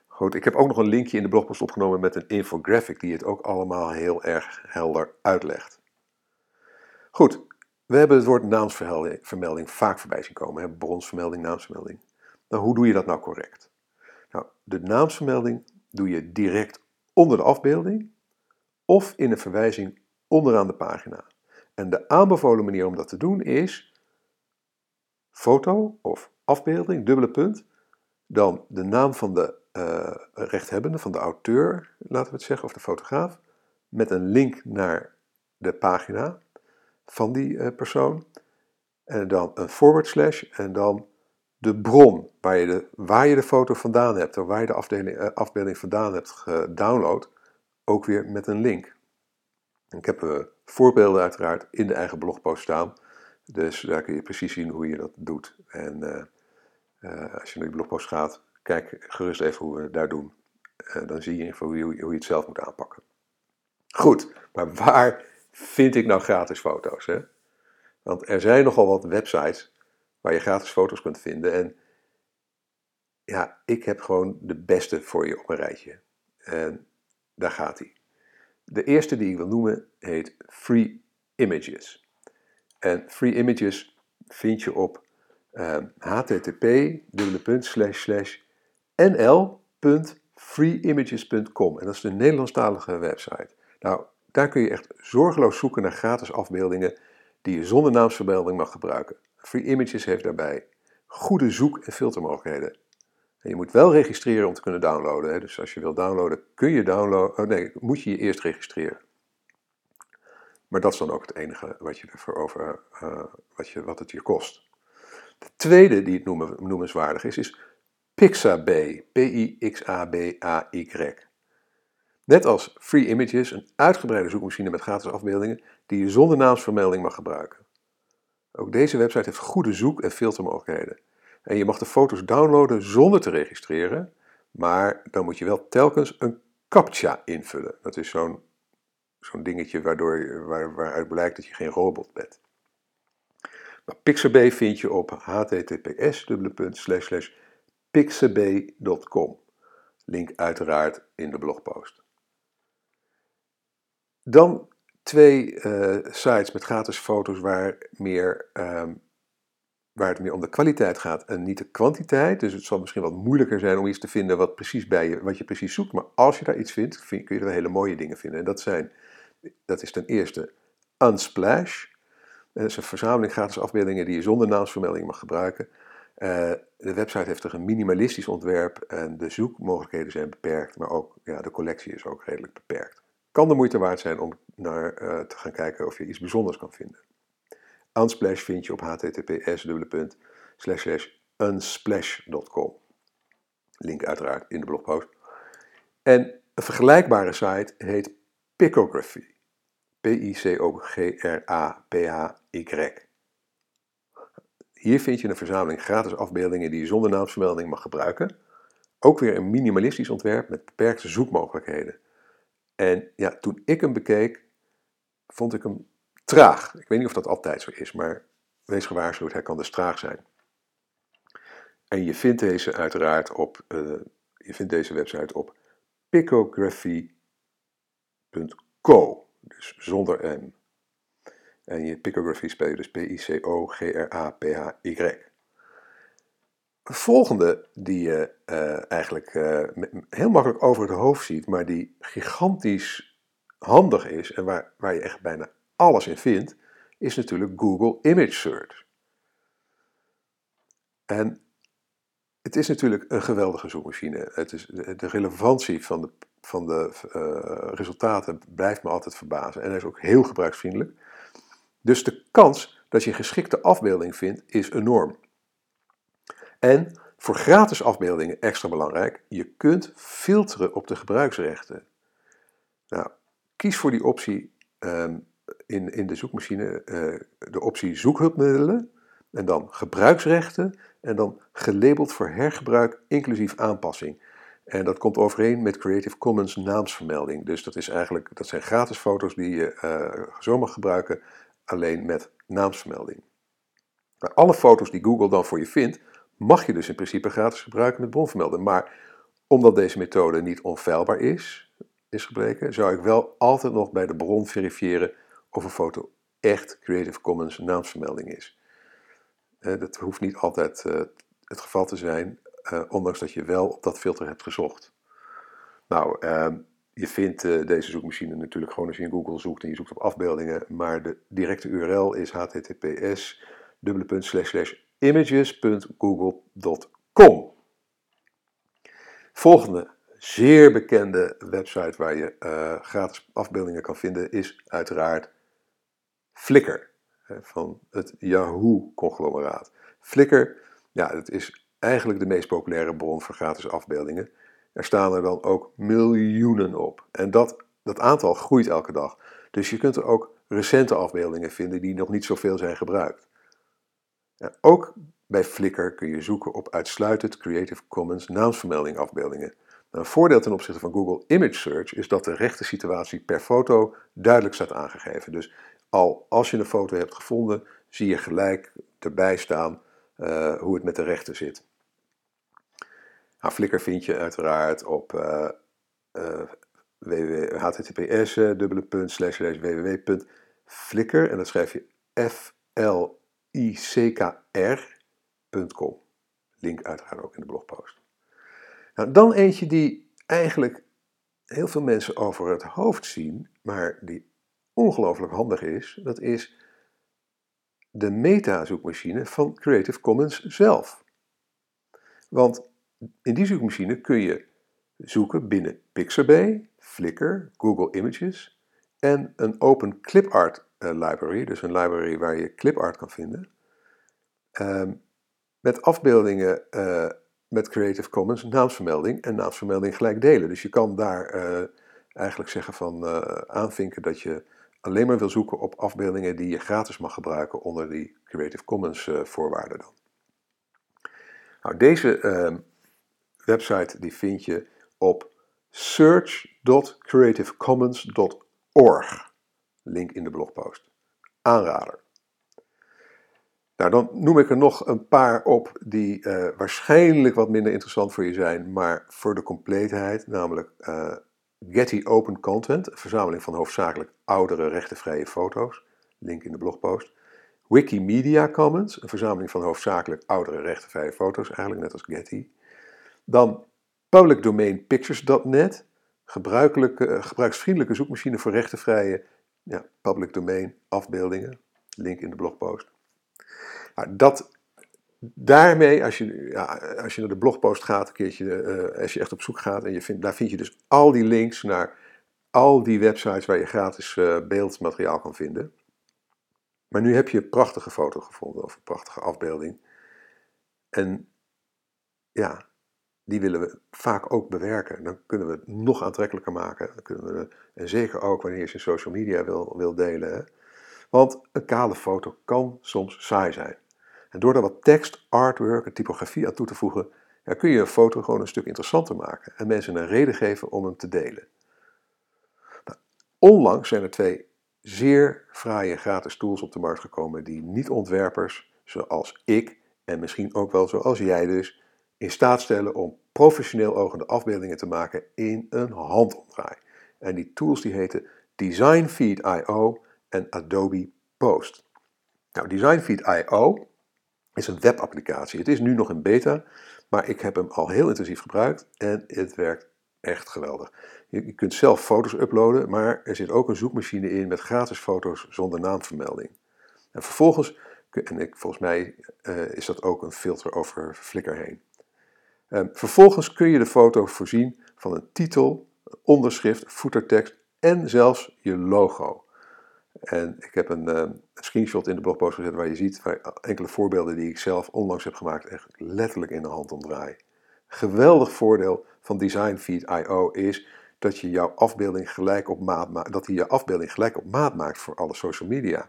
Goed, ik heb ook nog een linkje in de blogpost opgenomen met een infographic die het ook allemaal heel erg helder uitlegt. Goed, we hebben het woord naamsvermelding vaak voorbij zien komen. Hè? Bronsvermelding, naamsvermelding. Nou, hoe doe je dat nou correct? Nou, de naamsvermelding doe je direct onder de afbeelding of in een verwijzing onderaan de pagina. En de aanbevolen manier om dat te doen is foto of afbeelding, dubbele punt, dan de naam van de uh, rechthebbende, van de auteur, laten we het zeggen, of de fotograaf, met een link naar de pagina van die uh, persoon, en dan een forward slash en dan de bron waar je de, waar je de foto vandaan hebt, of waar je de uh, afbeelding vandaan hebt gedownload, ook weer met een link. Ik heb voorbeelden uiteraard in de eigen blogpost staan, dus daar kun je precies zien hoe je dat doet. En uh, als je naar die blogpost gaat, kijk gerust even hoe we het daar doen. dan zie je in hoe je het zelf moet aanpakken. Goed, maar waar vind ik nou gratis foto's? Hè? Want er zijn nogal wat websites waar je gratis foto's kunt vinden. En ja, ik heb gewoon de beste voor je op een rijtje. En daar gaat hij. De eerste die ik wil noemen heet Free Images. En Free Images vind je op uh, http nl.freeimages.com. En dat is de Nederlandstalige website. Nou, daar kun je echt zorgeloos zoeken naar gratis afbeeldingen die je zonder naamsvermelding mag gebruiken. Free Images heeft daarbij goede zoek- en filtermogelijkheden. Je moet wel registreren om te kunnen downloaden. Hè. Dus als je wil downloaden, kun je downloaden. Oh nee, moet je je eerst registreren. Maar dat is dan ook het enige wat, je ervoor over, uh, wat, je, wat het je kost. De tweede die het noemen, noemenswaardig is, is Pixabay. P-I-X-A-B-A-Y. Net als Free Images, een uitgebreide zoekmachine met gratis afbeeldingen die je zonder naamsvermelding mag gebruiken. Ook deze website heeft goede zoek- en filtermogelijkheden. En je mag de foto's downloaden zonder te registreren, maar dan moet je wel telkens een CAPTCHA invullen. Dat is zo'n zo'n dingetje waardoor waaruit blijkt dat je geen robot bent. Maar Pixabay vind je op https://pixabay.com. Link uiteraard in de blogpost. Dan twee uh, sites met gratis foto's waar, meer, um, waar het meer om de kwaliteit gaat en niet de kwantiteit. Dus het zal misschien wat moeilijker zijn om iets te vinden wat, precies bij je, wat je precies zoekt. Maar als je daar iets vindt, vind, kun je er hele mooie dingen vinden. En dat, zijn, dat is ten eerste Unsplash. Dat is een verzameling gratis afbeeldingen die je zonder naamsvermelding mag gebruiken. Uh, de website heeft er een minimalistisch ontwerp en de zoekmogelijkheden zijn beperkt, maar ook ja, de collectie is ook redelijk beperkt kan de moeite waard zijn om naar uh, te gaan kijken of je iets bijzonders kan vinden. Unsplash vind je op https://unsplash.com. Link uiteraard in de blogpost. En een vergelijkbare site heet Picography. P-I-C-O-G-R-A-P-H-Y. Hier vind je een verzameling gratis afbeeldingen die je zonder naamsvermelding mag gebruiken. Ook weer een minimalistisch ontwerp met beperkte zoekmogelijkheden. En ja, toen ik hem bekeek, vond ik hem traag. Ik weet niet of dat altijd zo is, maar wees gewaarschuwd, hij kan dus traag zijn. En je vindt deze uiteraard op, uh, je vindt deze website op picography.co, dus zonder M. En je picography spel je dus P-I-C-O-G-R-A-P-H-Y volgende die je uh, eigenlijk uh, heel makkelijk over het hoofd ziet, maar die gigantisch handig is en waar, waar je echt bijna alles in vindt, is natuurlijk Google Image Search. En het is natuurlijk een geweldige zoekmachine. Het is, de, relevantie van de, van de uh, resultaten blijft me altijd verbazen. En hij is ook heel gebruiksvriendelijk. Dus de kans dat je een geschikte afbeelding vindt, is enorm. En voor gratis afbeeldingen extra belangrijk, je kunt filteren op de gebruiksrechten. Nou, kies voor die optie um, in, in de zoekmachine, uh, de optie zoekhulpmiddelen en dan gebruiksrechten en dan gelabeld voor hergebruik inclusief aanpassing. En dat komt overeen met Creative Commons naamsvermelding. Dus dat, is eigenlijk, dat zijn gratis foto's die je uh, zo mag gebruiken, alleen met naamsvermelding. Maar alle foto's die Google dan voor je vindt, mag je dus in principe gratis gebruiken met bronvermelding. Maar omdat deze methode niet onfeilbaar is, is gebleken, zou ik wel altijd nog bij de bron verifiëren of een foto echt Creative Commons naamsvermelding is. Dat hoeft niet altijd uh, het geval te zijn, uh, ondanks dat je wel op dat filter hebt gezocht. Nou, ehm, je vindt deze zoekmachine natuurlijk gewoon als je in Google zoekt en je zoekt op afbeeldingen, maar de directe URL is https images.google.com. Volgende zeer bekende website waar je gratis afbeeldingen kan vinden is uiteraard Flickr van het Yahoo-conglomeraat. Flickr, ja, het is eigenlijk de meest populaire bron voor gratis afbeeldingen. Er staan er dan ook miljoenen op. En dat, dat aantal groeit elke dag. Dus je kunt er ook recente afbeeldingen vinden die nog niet zoveel zijn gebruikt. Ook bij Flickr kun je zoeken op uitsluitend Creative Commons naamsvermelding afbeeldingen. Nou, een voordeel ten opzichte van Google Image Search is dat de rechte situatie per foto duidelijk staat aangegeven. Dus al als je een foto hebt gevonden, zie je gelijk erbij staan uh, hoe het met de rechten zit. Nou, Flickr vind je uiteraard op uh, uh, https www.flickr en dan schrijf je f l ickr.com. Link uiteraard ook in de blogpost. Nou, dan eentje die eigenlijk heel veel mensen over het hoofd zien, maar die ongelooflijk handig is, dat is de meta-zoekmachine van Creative Commons zelf. Want in die zoekmachine kun je zoeken binnen Pixabay, Flickr, Google Images en een open clipart uh, library, dus een library waar je clipart kan vinden, um, met afbeeldingen uh, met Creative Commons naamsvermelding en naamsvermelding gelijk delen. Dus je kan daar uh, eigenlijk zeggen van aanvinken dat je alleen maar wil zoeken op afbeeldingen die je gratis mag gebruiken onder die Creative Commons voorwaarden dan. Nou, deze ehm, website die vind je op search.creativecommons.org. Link in de blogpost. Aanrader. Nou, dan noem ik er nog een paar op die uh, waarschijnlijk wat minder interessant voor je zijn, maar voor de compleetheid, namelijk uh, Getty Open Content, een verzameling van hoofdzakelijk oudere rechtenvrije foto's, link in de blogpost. Wikimedia Commons, een verzameling van hoofdzakelijk oudere rechtenvrije foto's, eigenlijk net als Getty. Dan Public Domain Pictures.net, gebruikelijke, gebruiksvriendelijke zoekmachine voor rechtenvrije ja, public domain afbeeldingen. Link in de blogpost. Nou, dat, daarmee, als je, ja, als je naar de blogpost gaat, een keertje, uh, als je echt op zoek gaat, en je daar vind je dus al die links naar al die websites waar je gratis uh, beeldmateriaal kan vinden. Maar nu heb je een prachtige foto gevonden of een prachtige afbeelding. En ja, die willen we vaak ook bewerken. Dan kunnen we het nog aantrekkelijker maken. Dan kunnen we, en zeker ook wanneer je ze social media wil, wil delen. Want een kale foto kan soms saai zijn. En door daar wat tekst, artwork en typografie aan toe te voegen, ja, kun je een foto gewoon een stuk interessanter maken en mensen een reden geven om hem te delen. Nou, onlangs zijn er twee zeer fraaie gratis tools op de markt gekomen die niet-ontwerpers, zoals ik en misschien ook wel zoals jij dus, in staat stellen om professioneel ogende afbeeldingen te maken in een handomdraai. En die tools die heten DesignFeed.io en Adobe Post. Nou, DesignFeed.io is een webapplicatie. Het is nu nog in beta, maar ik heb hem al heel intensief gebruikt en het werkt echt geweldig. Je, kunt zelf foto's uploaden, maar er zit ook een zoekmachine in met gratis foto's zonder naamvermelding. En vervolgens, en ik, volgens mij uh, is dat ook een filter over Flickr heen. Ehm, vervolgens kun je de foto voorzien van een titel, onderschrift, footertekst en zelfs je logo. En ik heb een, ehm, screenshot in de blogpost gezet waar je ziet waar enkele voorbeelden die ik zelf onlangs heb gemaakt echt letterlijk in de hand omdraai. Geweldig voordeel van DesignFeed.io is dat je jouw afbeelding gelijk op maat maakt, dat hij je afbeelding gelijk op maat maakt voor alle social media.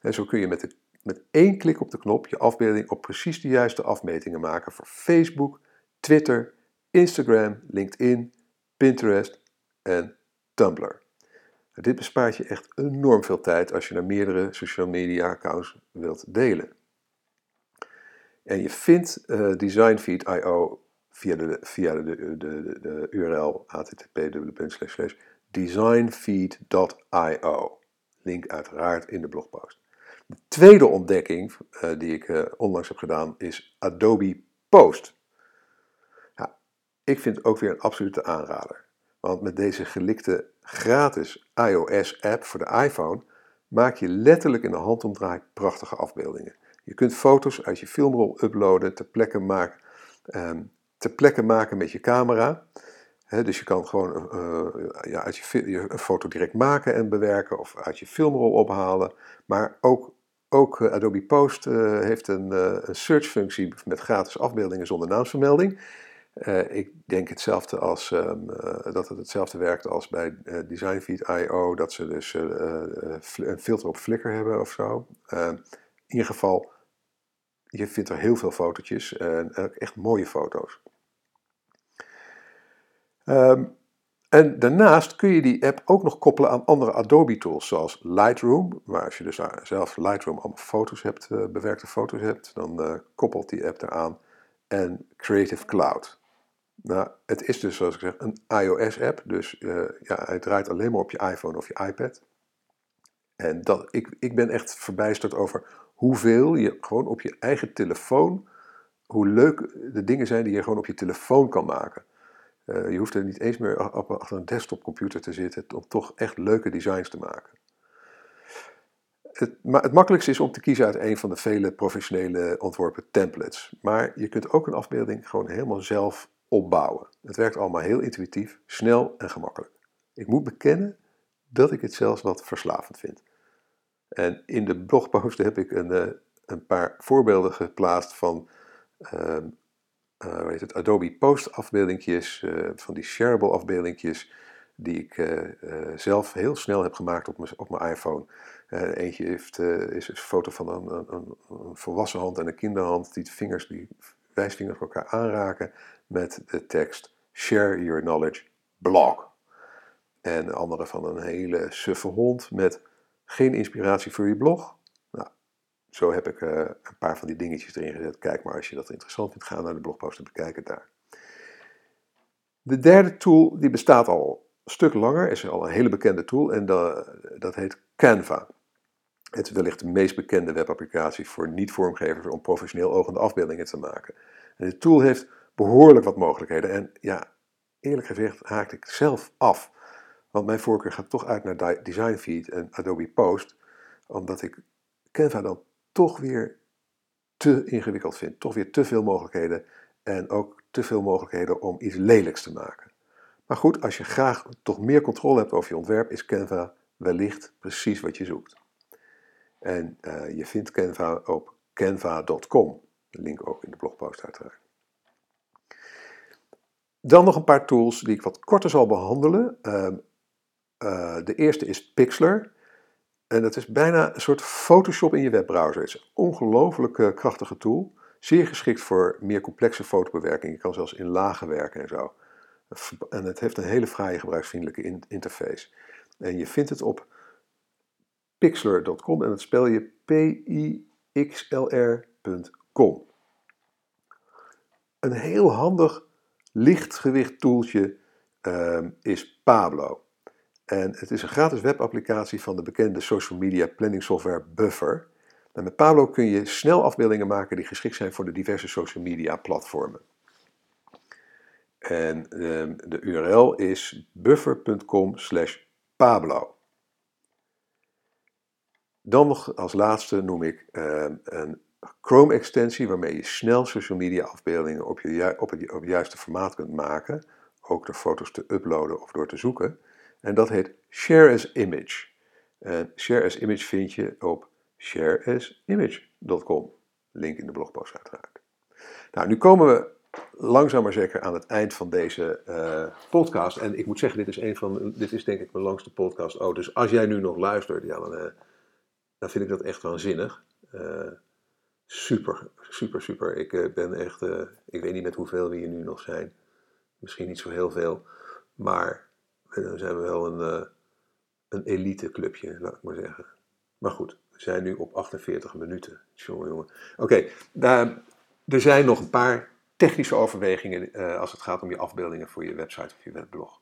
En zo kun je met, de, met één klik op de knop je afbeelding op precies de juiste afmetingen maken voor Facebook, Twitter, Instagram, LinkedIn, Pinterest en Tumblr. Dit bespaart je echt enorm veel tijd als je naar meerdere social media accounts wilt delen. En je vindt uh, DesignFeed.io via de, via de, de, de, URL http://designfeed.io. Link uiteraard in de blogpost. De tweede ontdekking uh, die ik uh, onlangs heb gedaan is Adobe Post. Ik vind het ook weer een absolute aanrader. Want met deze gelikte gratis iOS-app voor de iPhone maak je letterlijk in de handomdraai prachtige afbeeldingen. Je kunt foto's uit je filmrol uploaden, ter plekke, maken, um, ter plekke maken met je camera. dus je kan gewoon uh, ja, uit je, een foto direct maken en bewerken of uit je filmrol ophalen. Maar ook, ook uh, Adobe Post heeft een, een search-functie met gratis afbeeldingen zonder naamsvermelding. Uh, ik denk hetzelfde als, um, uh, dat het hetzelfde werkt als bij uh, DesignFeed.io, dat ze dus een filter op Flickr hebben of zo. Ehm, in ieder geval, je vindt er heel veel fotootjes en echt mooie foto's. Um, en daarnaast kun je die app ook nog koppelen aan andere Adobe tools, zoals Lightroom. Maar als je dus zelf Lightroom allemaal foto's hebt, bewerkte foto's hebt, dan koppelt die app eraan. En Creative Cloud. Nou, het is dus zoals ik zeg een iOS-app, dus uh, ja, hij draait alleen maar op je iPhone of je iPad. En dat, ik, ik ben echt verbijsterd over hoeveel je gewoon op je eigen telefoon, hoe leuk de dingen zijn die je gewoon op je telefoon kan maken. Uh, je hoeft er niet eens meer achter een desktopcomputer te zitten om toch echt leuke designs te maken. Het, maar het makkelijkste is om te kiezen uit een van de vele professionele ontworpen templates. Maar je kunt ook een afbeelding gewoon helemaal zelf opbouwen. Het werkt allemaal heel intuïtief, snel en gemakkelijk. Ik moet bekennen dat ik het zelfs wat verslavend vind. En in de blogpost heb ik een, uh, een paar voorbeelden geplaatst van uh, uh, weet het, Adobe Post afbeeldingjes, uh, van die shareable afbeeldingjes, die ik zelf heel snel heb gemaakt op mijn, op mijn iPhone. eentje heeft, is een foto van een, een, een, volwassen hand en een kinderhand, die vingers, die wijsvingers elkaar aanraken met de tekst Share Your Knowledge Blog. En de andere van een hele suffe hond met geen inspiratie voor je blog. Nou, zo heb ik uh, een paar van die dingetjes erin gezet. Kijk maar als je dat interessant vindt, ga naar de blogpost en bekijk het daar. De derde tool die bestaat al een stuk langer, is al een hele bekende tool en dat, dat heet Canva. Het is wellicht de meest bekende webapplicatie voor niet-vormgevers om professioneel ogende afbeeldingen te maken. En de tool heeft behoorlijk wat mogelijkheden en ja, eerlijk gezegd haakte ik zelf af. Want mijn voorkeur gaat toch uit naar Designfeed en Adobe Post, omdat ik Canva dan toch weer te ingewikkeld vind. Toch weer te veel mogelijkheden en ook te veel mogelijkheden om iets lelijks te maken. Maar goed, als je graag toch meer controle hebt over je ontwerp, is Canva wellicht precies wat je zoekt. En uh, je vindt Canva op canva.com. De link ook in de blogpost uiteraard. Dan nog een paar tools die ik wat korter zal behandelen. Uh, uh, de eerste is Pixlr. En dat is bijna een soort Photoshop in je webbrowser. Het is een ongelooflijk krachtige tool. Zeer geschikt voor meer complexe fotobewerking. Je kan zelfs in lagen werken en zo. En het heeft een hele fraaie gebruiksvriendelijke in interface. En je vindt het op pixlr.com en dat spel je p-i-x-l-r.com. Een heel handig lichtgewicht toeltje uh, is Pablo. En het is een gratis webapplicatie van de bekende social media planning software Buffer. En met Pablo kun je snel afbeeldingen maken die geschikt zijn voor de diverse social media platformen. En ehm, de URL is buffer.com slash Pablo. Dan nog als laatste noem ik ehm, een Chrome-extensie waarmee je snel social media afbeeldingen op, je, op, het, juiste formaat kunt maken, ook door foto's te uploaden of door te zoeken. En dat heet Share as Image. En Share as Image vind je op shareasimage.com. Link in de blogpost uiteraard. Nou, nu komen we langzaam maar zeker aan het eind van deze uh, podcast. En ik moet zeggen, dit is, een van, dit is denk ik mijn langste podcast. Oh, dus als jij nu nog luistert, ja, dan, uh, dan vind ik dat echt waanzinnig. Uh, super, super, super. Ik ben echt, ik weet niet met hoeveel we hier nu nog zijn. Misschien niet zo heel veel. Maar dan zijn we wel een, uh, een elite clubje, laat ik maar zeggen. Maar goed, we zijn nu op 48 minuten. Jongen, jongen. Oké, er zijn nog een paar technische overwegingen als het gaat om je afbeeldingen voor je website of je webblog.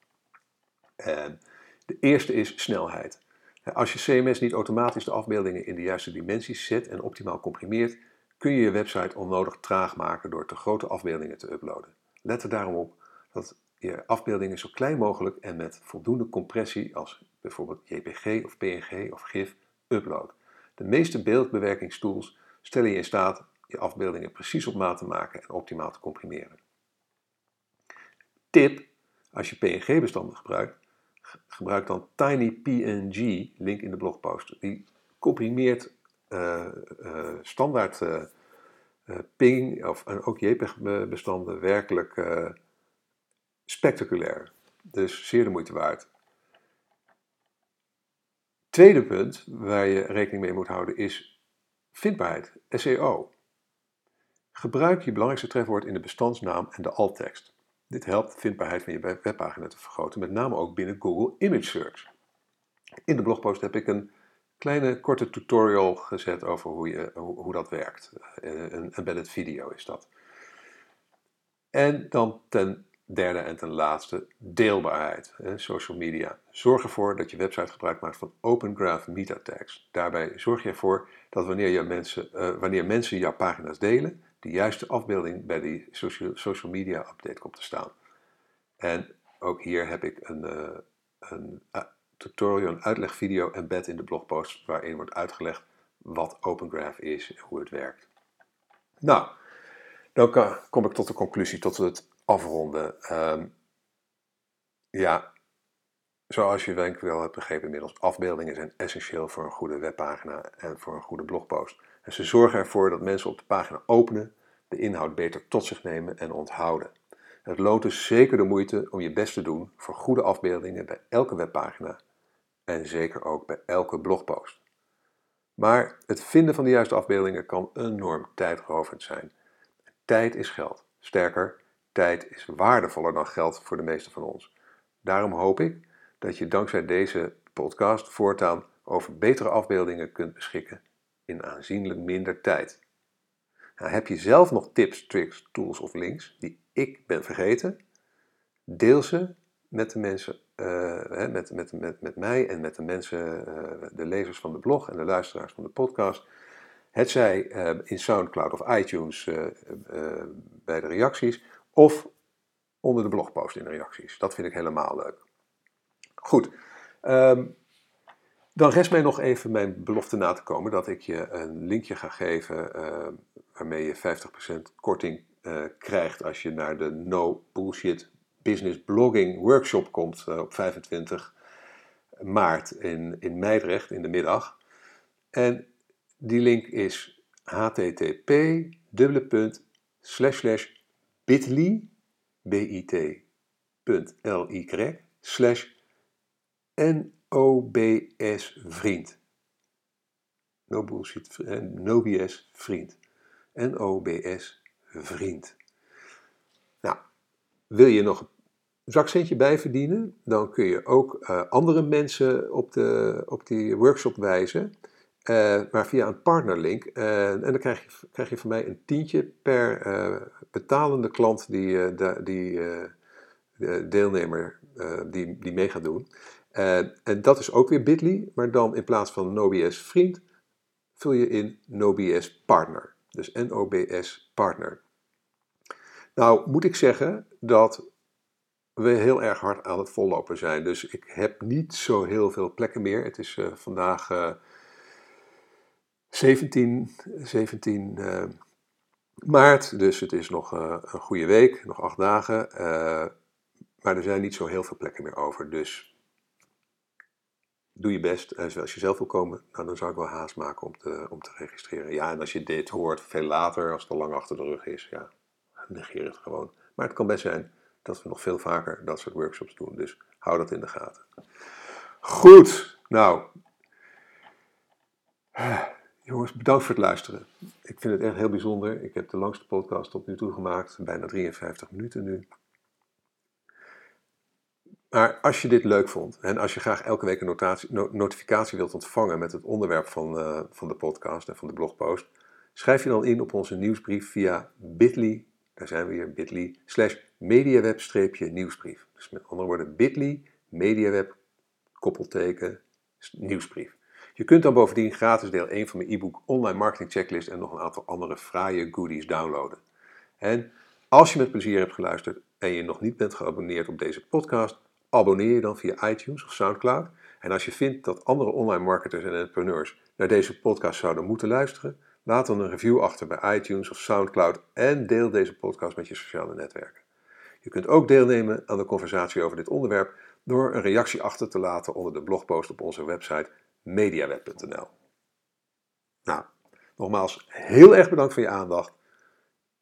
de eerste is snelheid. Als je CMS niet automatisch de afbeeldingen in de juiste dimensies zet en optimaal comprimeert, kun je je website onnodig traag maken door te grote afbeeldingen te uploaden. Let er daarom op dat je afbeeldingen zo klein mogelijk en met voldoende compressie als bijvoorbeeld JPG of PNG of GIF upload. De meeste beeldbewerkingstools stellen je in staat je afbeeldingen precies op maat te maken en optimaal te comprimeren. Tip: als je PNG-bestanden gebruikt, gebruik dan TinyPNG, link in de blogpost. Die comprimeert standaard uh, ping of ook JPEG-bestanden werkelijk spectaculair. Dus zeer de moeite waard. Tweede punt waar je rekening mee moet houden is vindbaarheid, SEO. Gebruik je belangrijkste trefwoord in de bestandsnaam en de alttekst. Dit helpt de vindbaarheid van je webpagina te vergroten, met name ook binnen Google Image Search. In de blogpost heb ik een kleine korte tutorial gezet over hoe, je, hoe, dat werkt. Een embedded video is dat. En dan ten Derde en ten laatste, deelbaarheid. Social media. Zorg ervoor dat je website gebruik maakt van Open Graph meta tags. Daarbij zorg je ervoor dat wanneer, je mensen, uh, wanneer mensen jouw pagina's delen, de juiste afbeelding bij die social, social media update komt te staan. En ook hier heb ik een, uh, een tutorial, een uitlegvideo embed in de blogpost waarin wordt uitgelegd wat Open Graph is en hoe het werkt. Nou, dan kom ik tot de conclusie, tot het afronden. Um, ja, zoals je denk wel hebt begrepen inmiddels, afbeeldingen zijn essentieel voor een goede webpagina en voor een goede blogpost. En ze zorgen ervoor dat mensen op de pagina openen, de inhoud beter tot zich nemen en onthouden. Het loont dus zeker de moeite om je best te doen voor goede afbeeldingen bij elke webpagina en zeker ook bij elke blogpost. Maar het vinden van de juiste afbeeldingen kan enorm tijdrovend zijn. Tijd is geld. Sterker, tijd is waardevoller dan geld voor de meeste van ons. Daarom hoop ik dat je dankzij deze podcast voortaan over betere afbeeldingen kunt beschikken in aanzienlijk minder tijd. Nou, heb je zelf nog tips, tricks, tools of links die ik ben vergeten? Deel ze met de mensen, uh, met, met, met, met mij en met de mensen, uh, de lezers van de blog en de luisteraars van de podcast. Het zij uh, in SoundCloud of iTunes bij de reacties of onder de blogpost in de reacties. Dat vind ik helemaal leuk. Goed, um, dan rest mij nog even mijn belofte na te komen dat ik je een linkje ga geven waarmee je 50% korting krijgt als je naar de No Bullshit Business Blogging Workshop komt uh, op 25 maart in, in Meidrecht in de middag. En die link is http bit.ly bit.ly slash NOBS vriend. No NOBS vriend. NOBS vriend. Wil je nog een zakcentje bijverdienen, dan kun je ook uh, andere mensen op, de, op die workshop wijzen. Uh, maar via een partnerlink. Uh, en dan krijg je, krijg je van mij een tientje per betalende klant die, die deelnemer die, die mee gaat doen. En dat is ook weer Bitly, maar dan in plaats van NoBS vriend vul je in NoBS partner. Dus NOBS partner. Nou moet ik zeggen dat we heel erg hard aan het vollopen zijn. Dus ik heb niet zo heel veel plekken meer. Het is uh, vandaag uh, 17, 17 uh, maart, dus het is nog uh, een goede week, nog acht dagen. Uh, maar er zijn niet zo heel veel plekken meer over. Dus doe je best. Als je zelf wil komen, nou, dan zou ik wel haast maken om te, om te registreren. Ja, en als je dit hoort veel later, als het al lang achter de rug is, ja, negeer het gewoon. Maar het kan best zijn dat we nog veel vaker dat soort workshops doen. Dus hou dat in de gaten. Goed, nou. Jongens, bedankt voor het luisteren. Ik vind het echt heel bijzonder. Ik heb de langste podcast tot nu toe gemaakt, bijna 53 minuten nu. Maar als je dit leuk vond en als je graag elke week een notificatie wilt ontvangen met het onderwerp van, uh, van de podcast en van de blogpost, schrijf je dan in op onze nieuwsbrief via bit.ly, daar zijn we hier, bit.ly, slash mediaweb-nieuwsbrief. Dus met andere woorden, bit.ly, mediaweb, koppelteken, nieuwsbrief. Je kunt dan bovendien gratis deel 1 van mijn e-book Online Marketing Checklist en nog een aantal andere fraaie goodies downloaden. En als je met plezier hebt geluisterd en je nog niet bent geabonneerd op deze podcast, Abonneer je dan via iTunes of SoundCloud. En als je vindt dat andere online marketers en entrepreneurs naar deze podcast zouden moeten luisteren, laat dan een review achter bij iTunes of SoundCloud en deel deze podcast met je sociale netwerken. Je kunt ook deelnemen aan de conversatie over dit onderwerp door een reactie achter te laten onder de blogpost op onze website mediaweb.nl. Nou, nogmaals heel erg bedankt voor je aandacht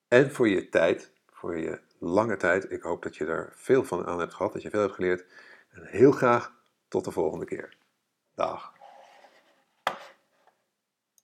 en voor je tijd, voor je lange tijd. Ik hoop dat je er veel van aan hebt gehad, dat je veel hebt geleerd. En heel graag tot de volgende keer. Dag.